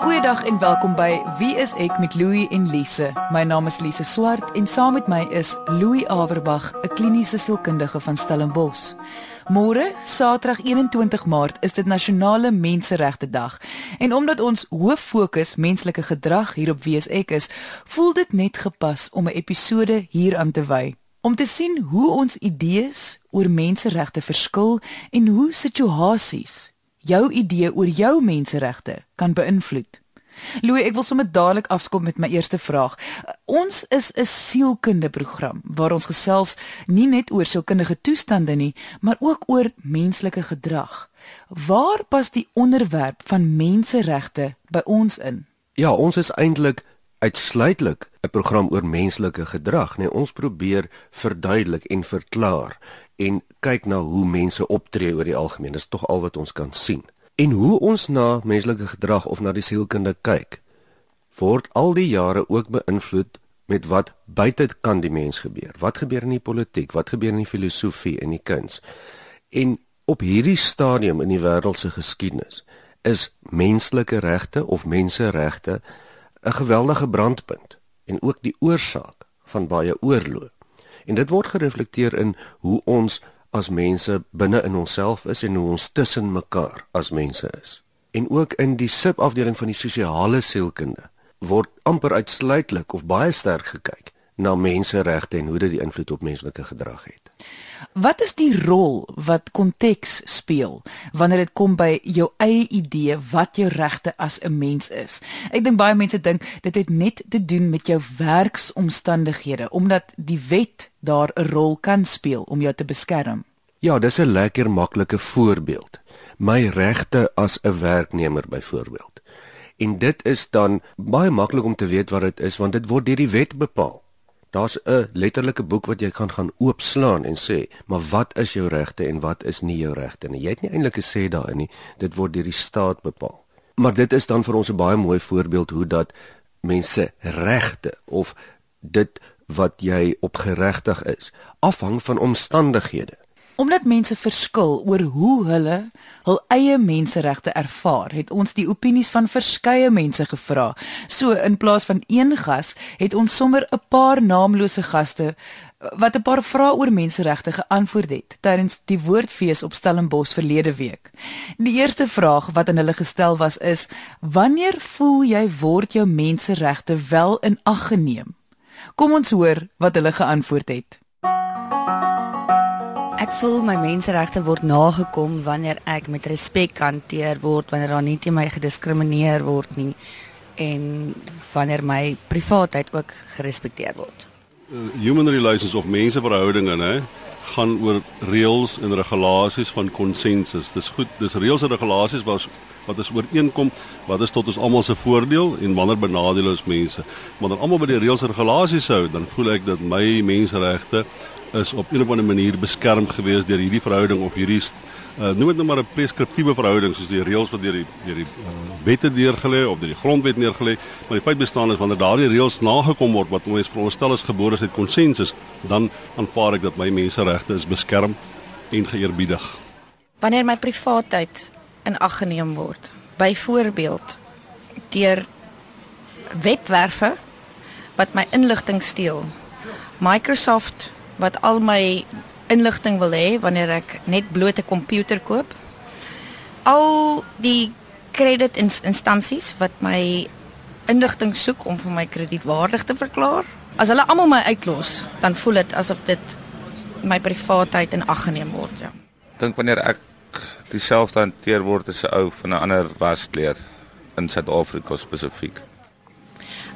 Goeiedag en welkom by Wie is ek met Louie en Lise. My naam is Lise Swart en saam met my is Louie Averbag, 'n kliniese sielkundige van Stellenbosch. Môre, Saterdag 21 Maart, is dit Nasionale Menseregte Dag. En omdat ons hoof fokus menslike gedrag hier op Wie is ek is, voel dit net gepas om 'n episode hieraan te wy om te sien hoe ons idees oor menseregte verskil en hoe situasies jou idee oor jou menseregte kan beïnvloed. Louis, ek wil sommer dadelik afskom met my eerste vraag. Ons is 'n sielkundige program waar ons gesels nie net oor sielkundige toestande nie, maar ook oor menslike gedrag. Waar pas die onderwerp van menseregte by ons in? Ja, ons is eintlik uitsluitlik 'n program oor menslike gedrag, nee, ons probeer verduidelik en verklaar en kyk na hoe mense optree oor die algemeen. Dis tog al wat ons kan sien. En hoe ons na menslike gedrag of na die sielkunde kyk, word al die jare ook beïnvloed met wat buite kan die mens gebeur. Wat gebeur in die politiek? Wat gebeur in die filosofie en die kuns? En op hierdie stadium in die wêreld se geskiedenis is menslike regte of menseregte 'n geweldige brandpunt en ook die oorsaak van baie oorloë. En dit word gereflekteer in hoe ons as mense binne in onsself is en hoe ons tussen mekaar as mense is. En ook in die subafdeling van die sosiale sielkunde word amper uitsluitlik of baie sterk gekyk na menseregte en hoe dit die invloed op menslike gedrag het. Wat is die rol wat konteks speel wanneer dit kom by jou eie idee wat jou regte as 'n mens is? Ek dink baie mense dink dit het net te doen met jou werksomstandighede omdat die wet daar 'n rol kan speel om jou te beskerm. Ja, dis 'n lekker maklike voorbeeld. My regte as 'n werknemer byvoorbeeld. En dit is dan baie maklik om te weet wat dit is want dit word deur die wet bepaal. Daar's 'n letterlike boek wat jy kan gaan oopslaan en sê, maar wat is jou regte en wat is nie jou regte nie. Jy het nie eintlik gesê daarin nie. Dit word deur die staat bepaal. Maar dit is dan vir ons 'n baie mooi voorbeeld hoe dat mense regte of dit wat jy opgeregtig is, afhang van omstandighede. Omdat mense verskil oor hoe hulle hul eie menseregte ervaar, het ons die opinies van verskeie mense gevra. So in plaas van een gas, het ons sommer 'n paar naamlose gaste wat 'n paar vrae oor menseregte geantwoord het tydens die woordfees op Stellenbosch verlede week. Die eerste vraag wat aan hulle gestel was is: "Wanneer voel jy word jou menseregte wel in ag geneem?" Kom ons hoor wat hulle geantwoord het. Ek voel my menseregte word nagekom wanneer ek met respek hanteer word, wanneer daar nie teen my gediskrimineer word nie en wanneer my privaatheid ook gerespekteer word. Uh, human relations of menseverhoudinge, né, gaan oor reëls en regulasies van konsensus. Dis goed, dis reëls en regulasies wat wat is ooreenkom, wat is tot ons almal se voordeel en wanneer benadeel ons mense. Wanneer almal by die reëls en regulasies hou, dan voel ek dat my menseregte is op 'n of ander manier beskerm gewees deur hierdie verhouding of hierdie uh, noem dit nou maar 'n preskriptiewe verhouding soos die reëls wat deur die deur die uh, wette neergelê of deur die grondwet neergelê. Maar die feit bestaan is wanneer daardie reëls nagekom word wat ons veronderstel is gebore uit konsensus dan aanvaar ek dat my menseregte is beskerm en geëerbiedig. Wanneer my privaatheid in ag geneem word byvoorbeeld deur webwerwe wat my inligting steel Microsoft wat al my inligting wil hê wanneer ek net bloot 'n komputer koop. Al die kredietinstansies wat my inligting soek om vir my kredietwaardig te verklaar. As hulle almal my uitlos, dan voel dit asof dit my privaatheid in ag geneem word, ja. Dink wanneer ek dieselfde hanteer word as 'n ou van 'n ander raskleur in Suid-Afrika spesifiek.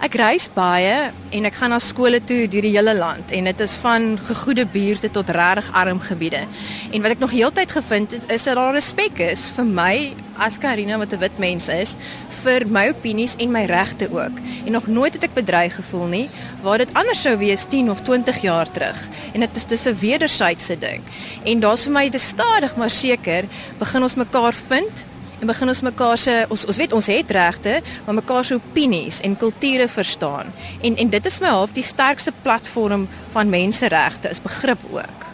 Ek reis baie en ek gaan na skole toe deur die hele land en dit is van gegoede buurte tot regtig arm gebiede. En wat ek nog heeltyd gevind het is dat daar respek is vir my as Karina wat 'n wit mens is vir my opinies en my regte ook. En nog nooit het ek bedreig gevoel nie waar dit anders sou wees 10 of 20 jaar terug. En dit is dis 'n wederwysige ding. En daar's vir my te stadig maar seker begin ons mekaar vind en begin ons mekaar se ons ons weet ons het regte, maar mekaar se opinies en kulture verstaan. En en dit is my half die sterkste platform van menseregte is begrip ook.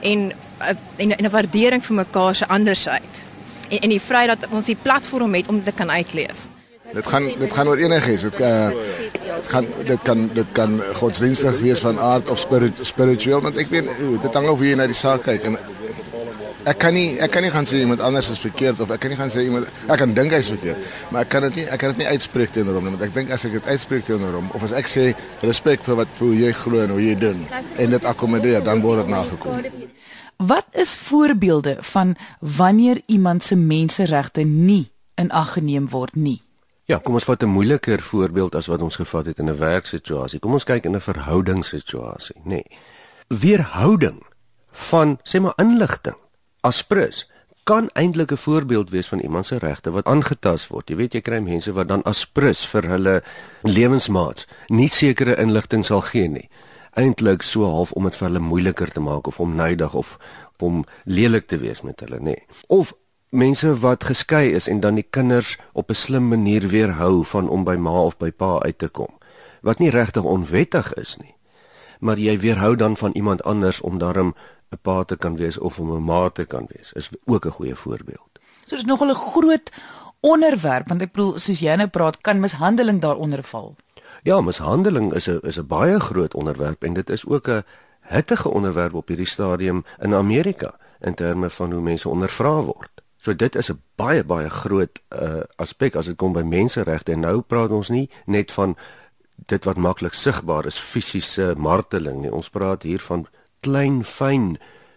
En eh, en 'n waardering vir mekaar se andersheid. En en die vryheid dat ons die platform het om dit te kan uitleef. Dit gaan dit gaan oor enigiets. Dit uh, dit gaan dit kan dit kan godsdienstig wees van aard of spirit, spiritueel, want ek weet dit hang af hoe jy na die saak kyk en ek kan nie ek kan nie gaan sê iemand anders is verkeerd of ek kan nie gaan sê iemand ek kan dink hy's verkeerd, maar ek kan dit nie ek kan dit nie uitspreek teenoor hom nie, want ek dink as ek dit uitspreek teenoor hom of as ek sê respek vir wat vir hoe jy glo en hoe jy doen en dit akkommodeer, dan word dit nagekom. Wat is voorbeelde van wanneer iemand se menseregte nie in ag geneem word nie? Ja, kom ons vat 'n moeiliker voorbeeld as wat ons gevat het in 'n werksituasie. Kom ons kyk in 'n verhoudingssituasie, nê. Nee. Weerhouding van sê maar inligting asprus kan eintlik 'n voorbeeld wees van iemand se regte wat aangetast word. Jy weet jy kry mense wat dan asprus vir hulle lewensmaats nie sekere inligting sal gee nie. Eintlik so half om dit vir hulle moeiliker te maak of om nydig of om lelik te wees met hulle, nê. Of mense wat geskei is en dan die kinders op 'n slim manier weerhou van om by ma of by pa uit te kom wat nie regtig onwettig is nie maar jy weerhou dan van iemand anders om daarom 'n pa te kan wees of om 'n ma te kan wees is ook 'n goeie voorbeeld. So dis nogal 'n groot onderwerp want ek bedoel soos jy nou praat kan mishandeling daaronder val? Ja mishandeling is 'n is 'n baie groot onderwerp en dit is ook 'n hittige onderwerp op hierdie stadium in Amerika in terme van hoe mense ondervra word. So dit is 'n baie baie groot uh, aspek as dit kom by menseregte en nou praat ons nie net van dit wat maklik sigbaar is fisiese marteling nie. Ons praat hier van klein fyn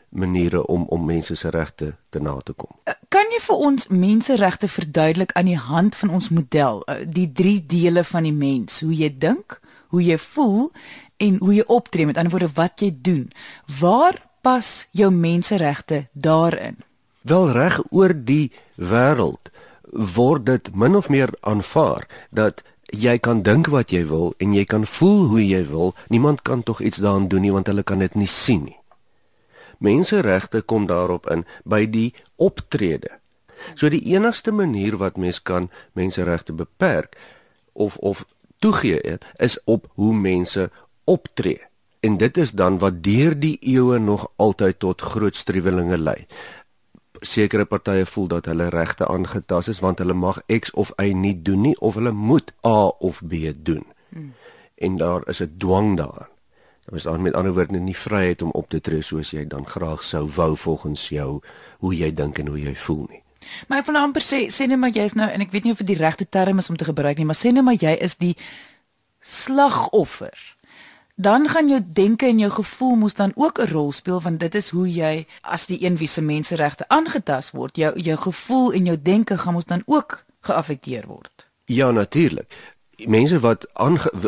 maniere om om mense se regte te na te kom. Uh, kan jy vir ons menseregte verduidelik aan die hand van ons model, uh, die drie dele van die mens, hoe jy dink, hoe jy voel en hoe jy optree met ander woorde wat jy doen. Waar pas jou menseregte daarin? wel reg oor die wêreld word dit min of meer aanvaar dat jy kan dink wat jy wil en jy kan voel hoe jy wil. Niemand kan tog iets daaraan doen nie want hulle kan dit nie sien nie. Menseregte kom daarop in by die optrede. So die enigste manier wat mens kan menseregte beperk of of toegee is op hoe mense optree. En dit is dan wat deur die eeue nog altyd tot groot struwelinge lei sekere partye voel dat hulle regte aangetast is want hulle mag X of Y nie doen nie of hulle moet A of B doen. Hmm. En daar is 'n dwang. Daar is dan met ander woorde nie vryheid om op te tree soos jy dan graag sou wou volgens jou hoe jy dink en hoe jy voel nie. Maar ek wil nou amper sê sê net maar jy's nou en ek weet nie of dit die regte term is om te gebruik nie, maar sê net maar jy is die slagoffer dan gaan jou denke en jou gevoel moet dan ook 'n rol speel want dit is hoe jy as die een wie se menseregte aangetast word. Jou jou gevoel en jou denke gaan moet dan ook geaffekteer word. Ja natuurlik. Mense wat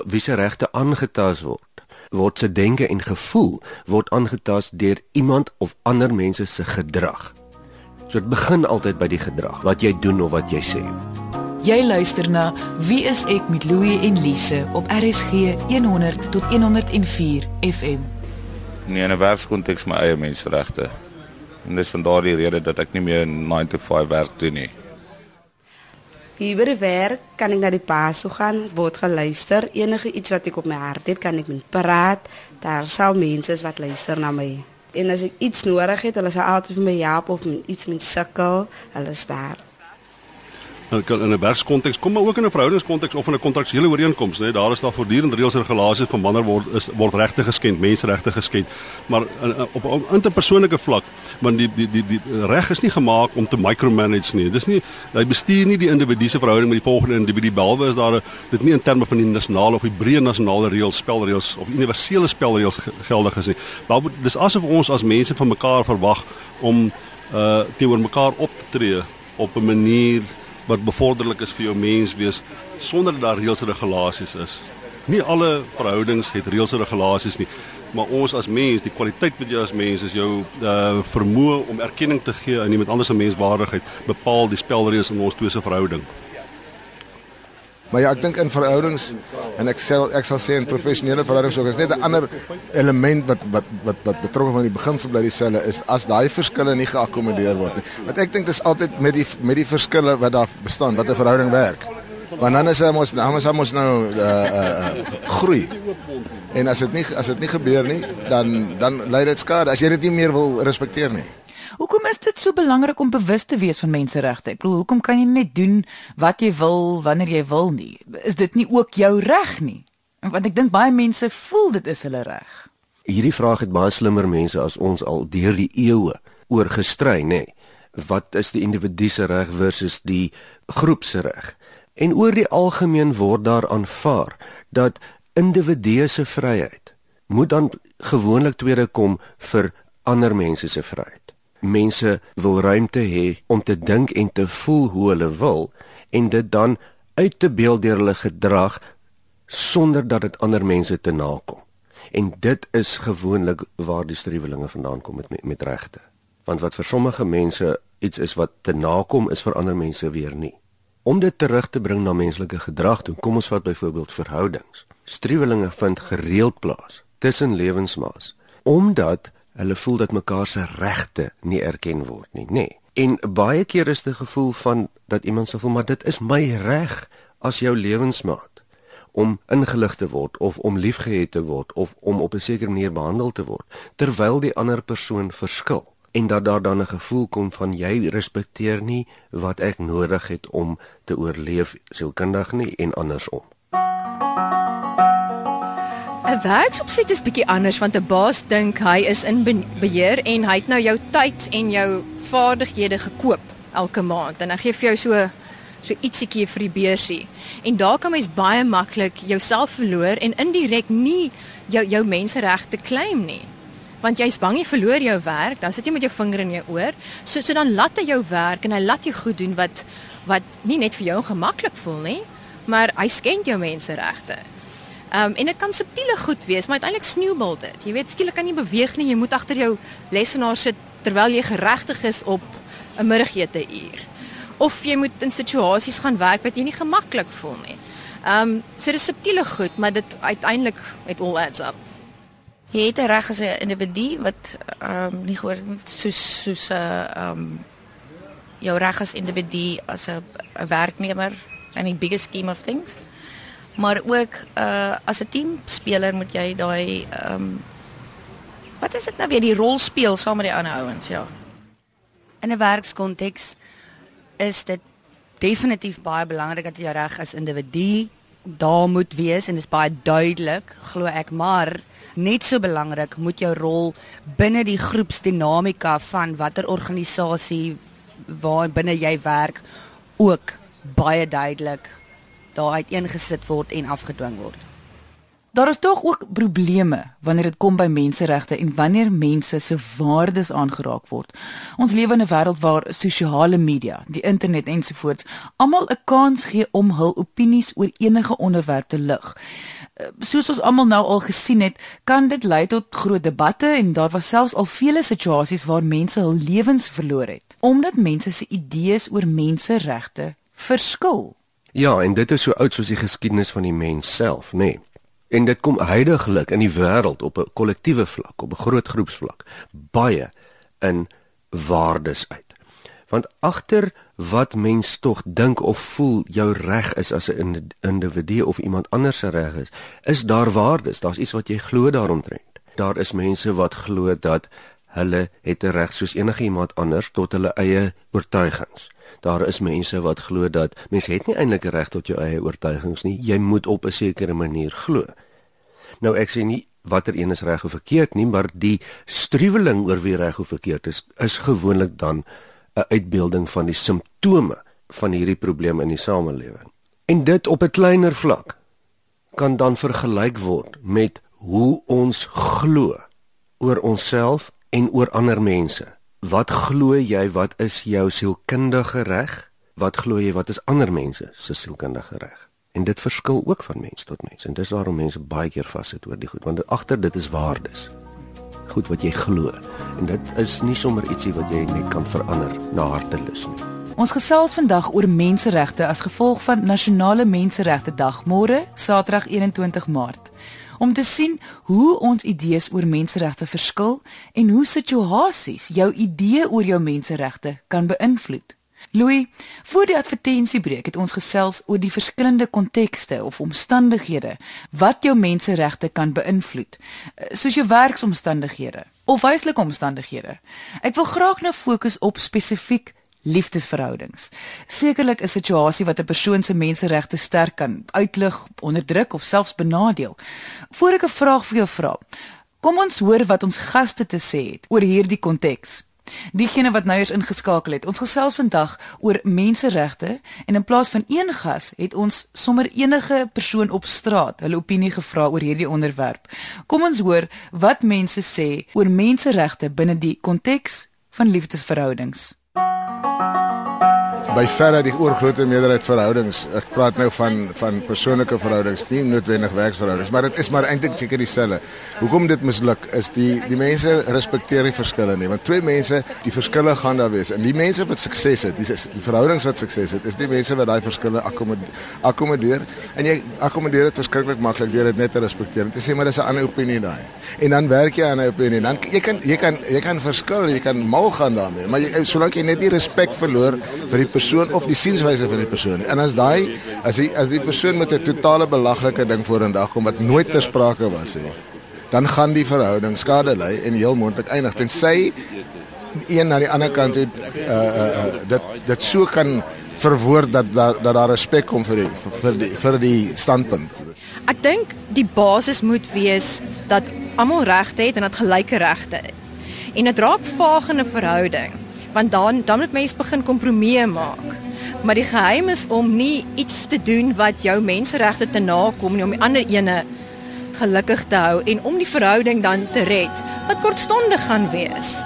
wie se regte aangetast word word se denke en gevoel word aangetast deur iemand of ander mense se gedrag. So dit begin altyd by die gedrag wat jy doen of wat jy sê Jy luister na Wie is ek met Louie en Lise op RSG 100 tot 104 FM. Nee, in 'n werkskonteks my eie menseregte. En dis van daardie rede dat ek nie meer 9 to 5 werk doen nie. Hier by die werk kan ek na die paas toe gaan, word geluister. Enige iets wat ek op my hart het, kan ek met praat. Daar sou mense is wat luister na my. En as ek iets nodig het, hulle sal altyd vir my help of iets met sukkel, hulle is daar in 'n werkskonteks kom maar ook in 'n verhoudingskonteks of in 'n kontraktuele ooreenkoms nê daar is daar voortdurend reëls en regulasies van wanneer word is word regte geskend menseregte geskend. Maar in, op 'n interpersoonlike vlak want die die die die reg is nie gemaak om te micromanage nie. Dis nie hy bestuur nie die individu se verhouding met die volgende individu behalwe is daar dit nie in terme van die nasionale of die breë nasionale reëls spelreëls of universele spelreëls geldig is nie. Maar dis asof ons as mense van mekaar verwag om uh teenoor mekaar op te tree op 'n manier wat bevorderlik is vir jou menswees sonder dat daar reëls en regulasies is. Nie alle verhoudings het reëls en regulasies nie, maar ons as mens, die kwaliteit met jou as mens is jou uh vermoë om erkenning te gee aan iemand anders se menswaardigheid bepaal die spelreëls in ons twee se verhouding. Maar ja, ek dink in verhoudings en ek sê ek sal sê in professionele verhoudings ook is net 'n ander element wat wat wat wat betrokke van die beginsel bly dieselfde is as daai verskille nie geakkommodeer word nie. Want ek dink dit is altyd met die met die verskille wat daar bestaan wat 'n verhouding werk. Want dan is mos dan is mos nou uh uh groei. En as dit nie as dit nie gebeur nie, dan dan lei dit skade as jy dit nie meer wil respekteer nie. Hoekom is dit so belangrik om bewus te wees van menseregte? Ek bedoel, hoekom kan jy net doen wat jy wil wanneer jy wil nie? Is dit nie ook jou reg nie? Want ek dink baie mense voel dit is hulle reg. Hierdie vraag het baie slimmer mense as ons al deur die eeue oor gestry, nê. Nee. Wat is die individu se reg versus die groep se reg? En oor die algemeen word daar aanvaar dat individue se vryheid moet dan gewoonlik tweede kom vir ander mense se vryheid. Mense wil ruimte hê om te dink en te voel hoe hulle wil en dit dan uit te beeld deur hulle gedrag sonder dat dit ander mense te nakom. En dit is gewoonlik waar die struwelinge vandaan kom met met regte. Want wat vir sommige mense iets is wat te nakom is vir ander mense weer nie. Om dit terug te bring na menslike gedrag, toe kom ons vat byvoorbeeld verhoudings. Struwelinge vind gereeld plaas tussen lewensmaats omdat hulle voel dat mekaar se regte nie erken word nie, nê. Nee. En baie keer is dit gevoel van dat iemand sê maar dit is my reg as jou lewensmaat om ingelig te word of om liefgehet te word of om op 'n sekere manier behandel te word terwyl die ander persoon verskil en dat daar dan 'n gevoel kom van jy respekteer nie wat ek nodig het om te oorleef sielkundig nie en andersom. 'n Werksopset is bietjie anders want 'n baas dink hy is in beheer en hy het nou jou tyd en jou vaardighede gekoop elke maand en hy gee vir jou so so ietsiekie vir die beursie. En daar kan mens baie maklik jouself verloor en indirek nie jou jou menseregte claim nie want jy's bang jy verloor jou werk, dan sit jy met jou vinger in jou oor. So so dan laat hy jou werk en hy laat jou goed doen wat wat nie net vir jou gemaklik voel nie, maar hy skend jou menseregte. Um en dit kan subtiele goed wees, maar uiteindelik sneeubal dit. Jy weet skielik kan jy beweeg nie, jy moet agter jou lesenaar sit terwyl jy geregtig is op 'n middagete uur. Of jy moet in situasies gaan werk wat jy nie gemaklik voel nie. Um so dis subtiele goed, maar dit uiteindelik it all adds up. Jy het reg as 'n individu wat ehm um, nie gehoor soos soos 'n uh, ehm um, jou reg as individu as 'n werknemer in die bigger scheme of things. Maar ook uh as 'n teamspeler moet jy daai ehm um, wat is dit nou weer die rol speel saam met die ander ouens, ja. In 'n werkskonteks is dit definitief baie belangrik dat jy reg as individu daar moet wees en dit is baie duidelik, glo ek, maar net so belangrik moet jou rol binne die groepsdinamika van watter organisasie waar binne jy werk ook baie duidelik daar uiteengesit word en afgedwing word. Daar is tog ook probleme wanneer dit kom by menseregte en wanneer mense se waardes aangeraak word. Ons lewe in 'n wêreld waar sosiale media, die internet ensovoorts almal 'n kans gee om hul opinies oor enige onderwerp te lig. Eh, soos ons almal nou al gesien het, kan dit lei tot groot debatte en daar was selfs al vele situasies waar mense hul lewens verloor het omdat mense se idees oor menseregte verskil. Ja, en dit is so oud soos die geskiedenis van die mens self, nê. Nee. En dit kom heidaglik in die wêreld op 'n kollektiewe vlak, op 'n groot groepsvlak, baie in waardes uit. Want agter wat mens tog dink of voel jou reg is as 'n individu of iemand anders se reg is, is daar waardes, daar's iets wat jy glo daaromtrent. Daar is mense wat glo dat hulle het 'n reg soos enige iemand anders tot hulle eie oortuigings. Daar is mense wat glo dat mens het nie eintlik reg tot jou eie oortuigings nie. Jy moet op 'n sekere manier glo. Nou ek sê nie watter een is reg of verkeerd nie, maar die struweling oor wie reg of verkeerd is, is gewoonlik dan 'n uitbeelding van die simptome van hierdie probleem in die samelewing. En dit op 'n kleiner vlak kan dan vergelyk word met hoe ons glo oor onsself en oor ander mense. Wat glo jy wat is jou sielkundige reg? Wat glo jy wat is ander mense se sielkundige reg? En dit verskil ook van mens tot mens en dis waarom mense baie keer vassit oor die goed want agter dit is waardes. Goed wat jy glo en dit is nie sommer ietsie wat jy net kan verander na hartelus nie. Ons gesels vandag oor menseregte as gevolg van Nasionale Menseregte Dag môre, Saterdag 21 Maart om te sien hoe ons idees oor menseregte verskil en hoe situasies jou idee oor jou menseregte kan beïnvloed. Louis, voor die advertensiebreek het ons gesels oor die verskillende kontekste of omstandighede wat jou menseregte kan beïnvloed, soos jou werksomstandighede of huislike omstandighede. Ek wil graag nou fokus op spesifiek liefdesverhoudings. Sekerlik 'n situasie wat 'n persoon se menseregte sterk kan uitlig, onderdruk of selfs benadeel. Voor ek 'n vraag vir jou vra, kom ons hoor wat ons gaste te sê het oor hierdie konteks. Diegene wat nou eers ingeskakel het, ons gesels vandag oor menseregte en in plaas van een gas het ons sommer enige persoon op straat hulle opinie gevra oor hierdie onderwerp. Kom ons hoor wat mense sê oor menseregte binne die konteks van liefdesverhoudings you by verre die oorgrootste meerderheid verhoudings. Ek praat nou van van persoonlike verhoudings, nie noodwendig werksverhoudings, maar dit is maar eintlik seker dieselfde. Hoekom dit misluk is die die mense respekteer nie verskille nie, want twee mense, die verskille gaan daar wees. En die mense wat sukses het, die, die verhoudings wat sukses het, is die mense wat daai verskille akkommodeer. En jy akkommodeer dit verskriklik maklik deur dit net te respekteer. Dit sê maar dis 'n ander opinie daai. En dan werk jy aan 'n opinie. Dan jy kan jy kan jy kan verskil, jy kan mal gaan daarmee, maar jy, solank jy net nie respek verloor vir die persoon of die sienswyse van die persoon. En as daai as die as die persoon met 'n totale belaglike ding vorendag kom wat nooit ter sprake was nie, dan gaan die verhouding skade ly en heel moontlik eindig tensy een na die ander kant toe uh uh, uh dit dit so kan verwoord dat daar dat daar respek kom vir die vir die vir die standpunt. Ek dink die basis moet wees dat almal regte het en dat gelyke regte het. En dit raak vaag in 'n verhouding want dan dan moet mens begin kompromieë maak. Maar die geheim is om nie iets te doen wat jou menseregte te nakom nie om die ander ene gelukkig te hou en om die verhouding dan te red wat kortstondig gaan wees.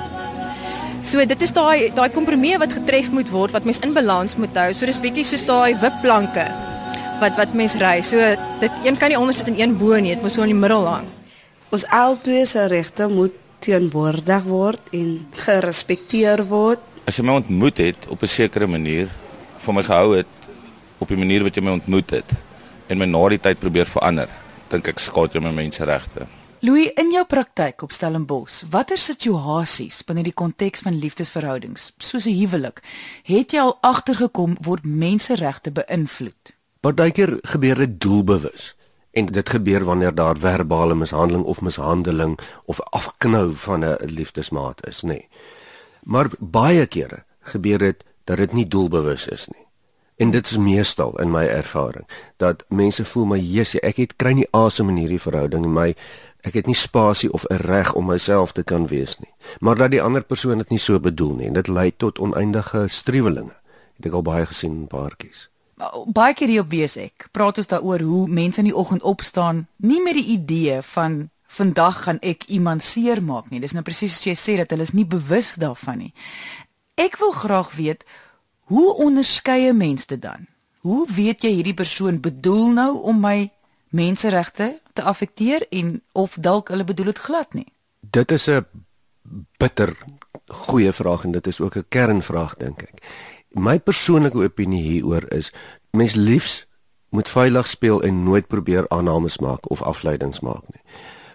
So dit is daai daai kompromieë wat getref moet word wat mens in balans moet hou. So dis bietjie soos daai wipplanke wat wat mens ry. So dit een kan nie onder sit en een bo nie, dit moet so in die middel hang. Ons albei se regte moet teenwoordig word en gerespekteer word. As jy my ontmoet het op 'n sekere manier, van my gehou het op die manier wat jy my ontmoet het en my na die tyd probeer verander, dink ek skaad jy my menseregte. Louis, in jou praktyk op Stellenbosch, watter situasies binne die konteks van liefdesverhoudings, soos 'n huwelik, het jy al agtergekom word menseregte beïnvloed? Partykeer gebeur dit doelbewus. En dit gebeur wanneer daar verbale mishandeling of mishandeling of afknou van 'n liefdesmaat is, nê. Nee. Maar baie kere gebeur dit dat dit nie doelbewus is nie. En dit is meestal in my ervaring dat mense voel my Jesus, ek het kry nie asem in hierdie verhouding en my ek het nie spasie of 'n reg om myself te kan wees nie. Maar dat die ander persoon dit nie so bedoel nie en dit lei tot oneindige striwelinge. Het ek al baie gesien in paartjies baie keer hier op wees ek praat ons daaroor hoe mense in die oggend opstaan nie met die idee van vandag gaan ek iemand seermaak nie. Dis nou presies soos jy sê dat hulle is nie bewus daarvan nie. Ek wil graag weet hoe onderskeie mense dit dan? Hoe weet jy hierdie persoon bedoel nou om my menseregte te affekteer en of dalk hulle bedoel dit glad nie? Dit is 'n bitter goeie vraag en dit is ook 'n kernvraag dink ek my persoonlike opinie hieroor is mens liefs moet veilig speel en nooit probeer aannames maak of afleidings maak nie.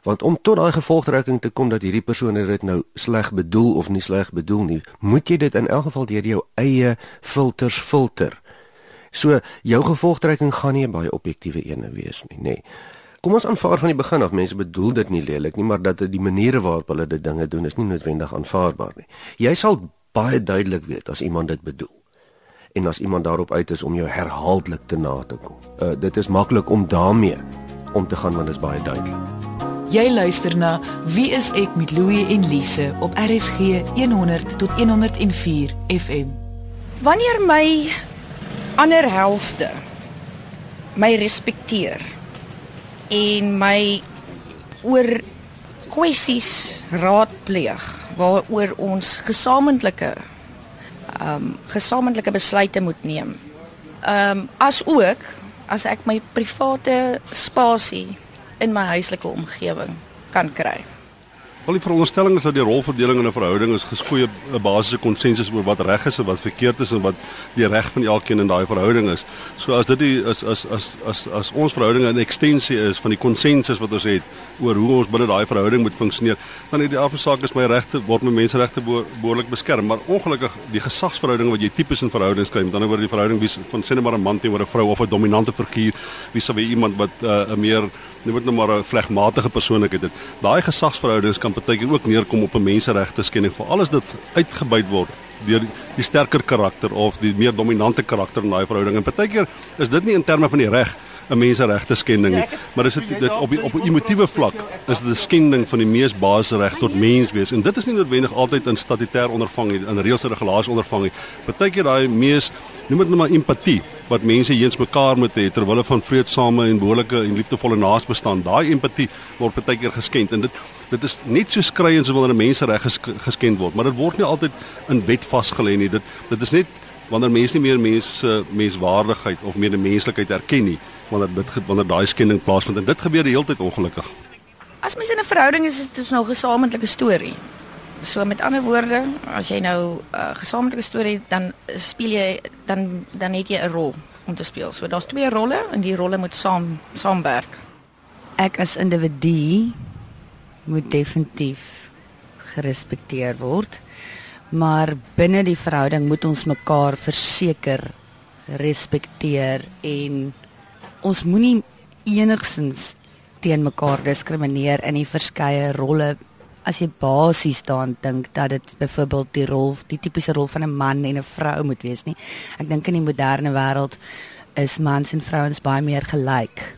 Want om tot daai gevolgtrekking te kom dat hierdie persoon dit nou sleg bedoel of nie sleg bedoel nie, moet jy dit in elk geval deur jou eie filters filter. So jou gevolgtrekking gaan nie 'n baie objektiewe een wees nie, nê. Kom ons aanvaar van die begin af mense bedoel dit nie lelik nie, maar dat dit die maniere waarop hulle dit dinge doen is nie noodwendig aanvaarbaar nie. Jy sal baie duidelik weet as iemand dit bedoel en as iemand daarop uit is om jou herhaaldelik te na te kom. Uh dit is maklik om daarmee om te gaan want dit is baie duidelik. Jy luister na Wie is ek met Louie en Lise op RSG 100 tot 104 FM. Wanneer my ander helfte my respekteer en my oor kwessies raadpleeg waaroor ons gesamentlike ehm um, gesamentlike besluite moet neem. Ehm um, as ook as ek my private spasie in my huislike omgewing kan kry. Al die veronderstelling is dat die rolverdeling in 'n verhouding is geskoei 'n basiese konsensus oor wat reg is en wat verkeerd is en wat die reg van elkeen in daai verhouding is. So as dit die is as as as as ons verhouding 'n ekstensie is van die konsensus wat ons het oor hoe ons binne daai verhouding moet funksioneer, dan het die afsaak is my regte word my menseregte behoorlik beskerm, maar ongelukkig die gesagsverhoudinge wat jy tipies in verhoudings kry, met ander woorde die verhouding wie van sê net maar 'n man teenoor 'n vrou of 'n dominante figuur, wie sou wie iemand wat uh, 'n meer net nou maar 'n vlegmatige persoonlikheid het. Daai gesagsverhoudings kan baie keer ook neerkom op 'n menseregte skending vir alles dit uitgebuit word deur die sterker karakter of die meer dominante karakter in daai verhouding. En baie keer is dit nie in terme van die reg 'n menseregte skending nie, maar dis dit, dit op die, op 'n emotiewe vlak is dit 'n skending van die mees basiese reg tot menswees en dit is nie noodwendig altyd in statutêr ondervang nie, in reëls en regulasies ondervang nie. Partykeer daai mees noem dit net maar empatie wat mense heens mekaar moet hê terwyl hulle van vredesame en behoorlike en liefdevolle naasbestaan. Daai empatie word partykeer geskend en dit dit is net so skreiend so wanneer 'n mensereg geskend word, maar dit word nie altyd in wet vasgelê nie. Dit dit is net wanneer mense nie meer mense menswaardigheid of medemenslikheid erken nie wanneer dit wanneer daai skending plaasvind en dit gebeur die hele tyd ongelukkig. As mens in 'n verhouding is, is dit nou 'n gesamentlike storie. So met ander woorde, as jy nou 'n uh, gesamentlike storie dan speel jy dan dan het jy 'n rol om te speel. So daar's twee rolle en die rolle moet saam saamwerk. Ek as individu moet definitief gerespekteer word. Maar binne die verhouding moet ons mekaar verseker respekteer en ons moenie enigsins teen mekaar diskrimineer in die verskeie rolle as jy basies daaraan dink dat dit byvoorbeeld die rol die tipiese rol van 'n man en 'n vrou moet wees nie. Ek dink in die moderne wêreld is mans en vrouens baie meer gelyk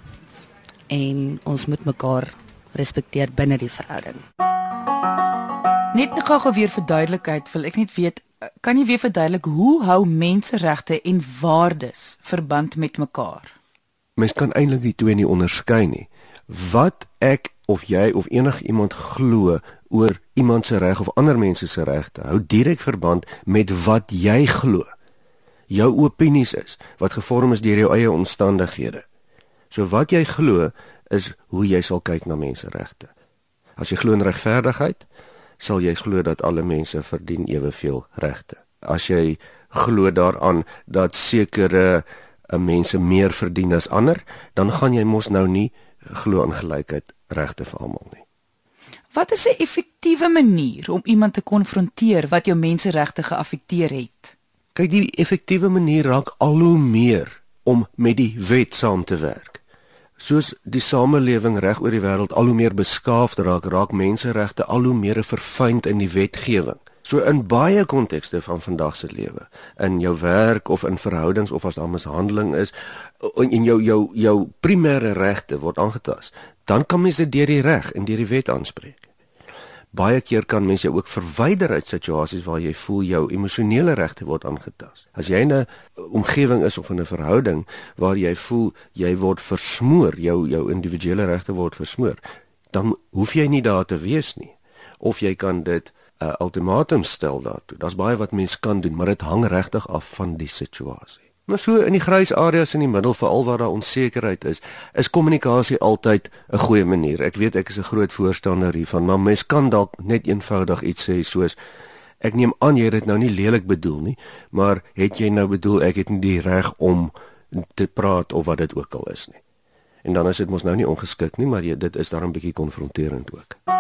en ons moet mekaar respekteer binne die verhouding. Net nog gou weer vir duidelikheid wil ek net weet kan jy weer verduidelik hoe hou menseregte en waardes verband met mekaar? Mens kan eintlik die twee nie onderskei nie. Wat ek of jy of enigiemand glo oor iemand se reg of ander mense se regte hou direk verband met wat jy glo. Jou opinies is wat gevorm is deur jou eie omstandighede. So wat jy glo is hoe jy sal kyk na menseregte. As jy glo in regverdigheid, sal jy glo dat alle mense verdien eweveel regte. As jy glo daaraan dat sekere mense meer verdien as ander, dan gaan jy mos nou nie glo in gelykheid regte vir almal nie. Wat is 'n effektiewe manier om iemand te konfronteer wat jou menseregte geaffekteer het? Kyk, die effektiewe manier raak al hoe meer om met die wet saam te werk. Soos die samelewing reg oor die wêreld al hoe meer beskaafd raak, raak menseregte al hoe meer verfyn in die wetgewing. So in baie kontekste van vandag se lewe, in jou werk of in verhoudings of as daar mishandeling is en jou jou jou primêre regte word aangetast, dan kan mens dit deur die reg en deur die wet aanspreek. Baie keer kan mense ook verwyder uit situasies waar jy voel jou emosionele regte word aangetast. As jy in 'n omgewing is of in 'n verhouding waar jy voel jy word versmoor, jou jou individuele regte word versmoor, dan hoef jy nie daar te wees nie. Of jy kan dit 'n uh, ultimatum stel daartoe. Daar's baie wat mens kan doen, maar dit hang regtig af van die situasie. Maar so in die grys areas in die middel veral waar daar onsekerheid is, is kommunikasie altyd 'n goeie manier. Ek weet ek is 'n groot voorstander hiervan, maar mens kan dalk net eenvoudig iets sê soos ek neem aan jy het dit nou nie lelik bedoel nie, maar het jy nou bedoel ek het nie die reg om te praat of wat dit ook al is nie. En dan is dit mos nou nie ongeskik nie, maar jy, dit is daar 'n bietjie konfronterend ook.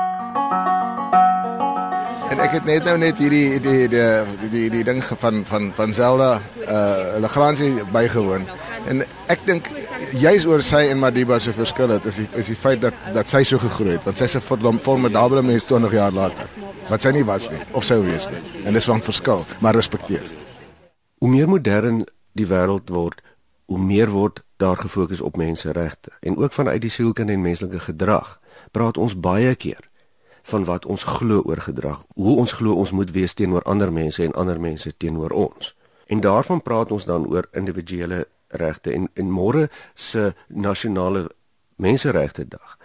En ek het net nou net hierdie die die die die, die ding van van van Zelda uh Lagrange bygewoon. En ek dink juis oor sy en Madiba se verskil het is die, is die feit dat dat sy so gegroei het, want sy's 'n formidable mens 20 jaar later. Wat sy nie was nie of sou wees nie. En dis van verskil, maar respekteer. Hoe meer modern die wêreld word, hoe meer word daar gefokus op menseregte en ook vanuit die sielkunde en menslike gedrag. Praat ons baie keer van wat ons glo oor gedrag, hoe ons glo ons moet wees teenoor ander mense en ander mense teenoor ons. En daarvan praat ons dan oor individuele regte en en môre se nasionale menseregte dag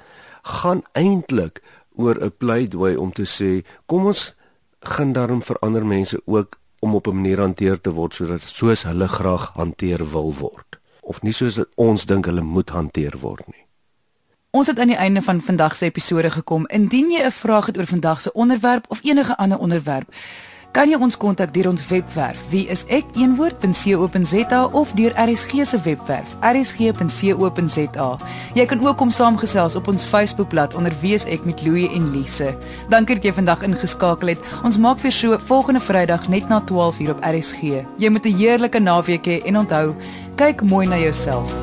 gaan eintlik oor 'n pleidooi om te sê kom ons gaan daarom vir ander mense ook om op 'n manier hanteer te word sodat soos hulle graag hanteer wil word of nie soos ons dink hulle moet hanteer word nie. Ons het aan die einde van vandag se episode gekom. Indien jy 'n vraag het oor vandag se onderwerp of enige ander onderwerp, kan jy ons kontak deur ons webwerf wieisek1woord.co.za of deur RSG se webwerf rsg.co.za. Jy kan ook kom saamgesels op ons Facebookblad onder wieisek met Louie en Lise. Dankie dat jy vandag ingeskakel het. Ons maak weer so volgende Vrydag net na 12:00 op RSG. Jy moet 'n heerlike naweek hê en onthou, kyk mooi na jouself.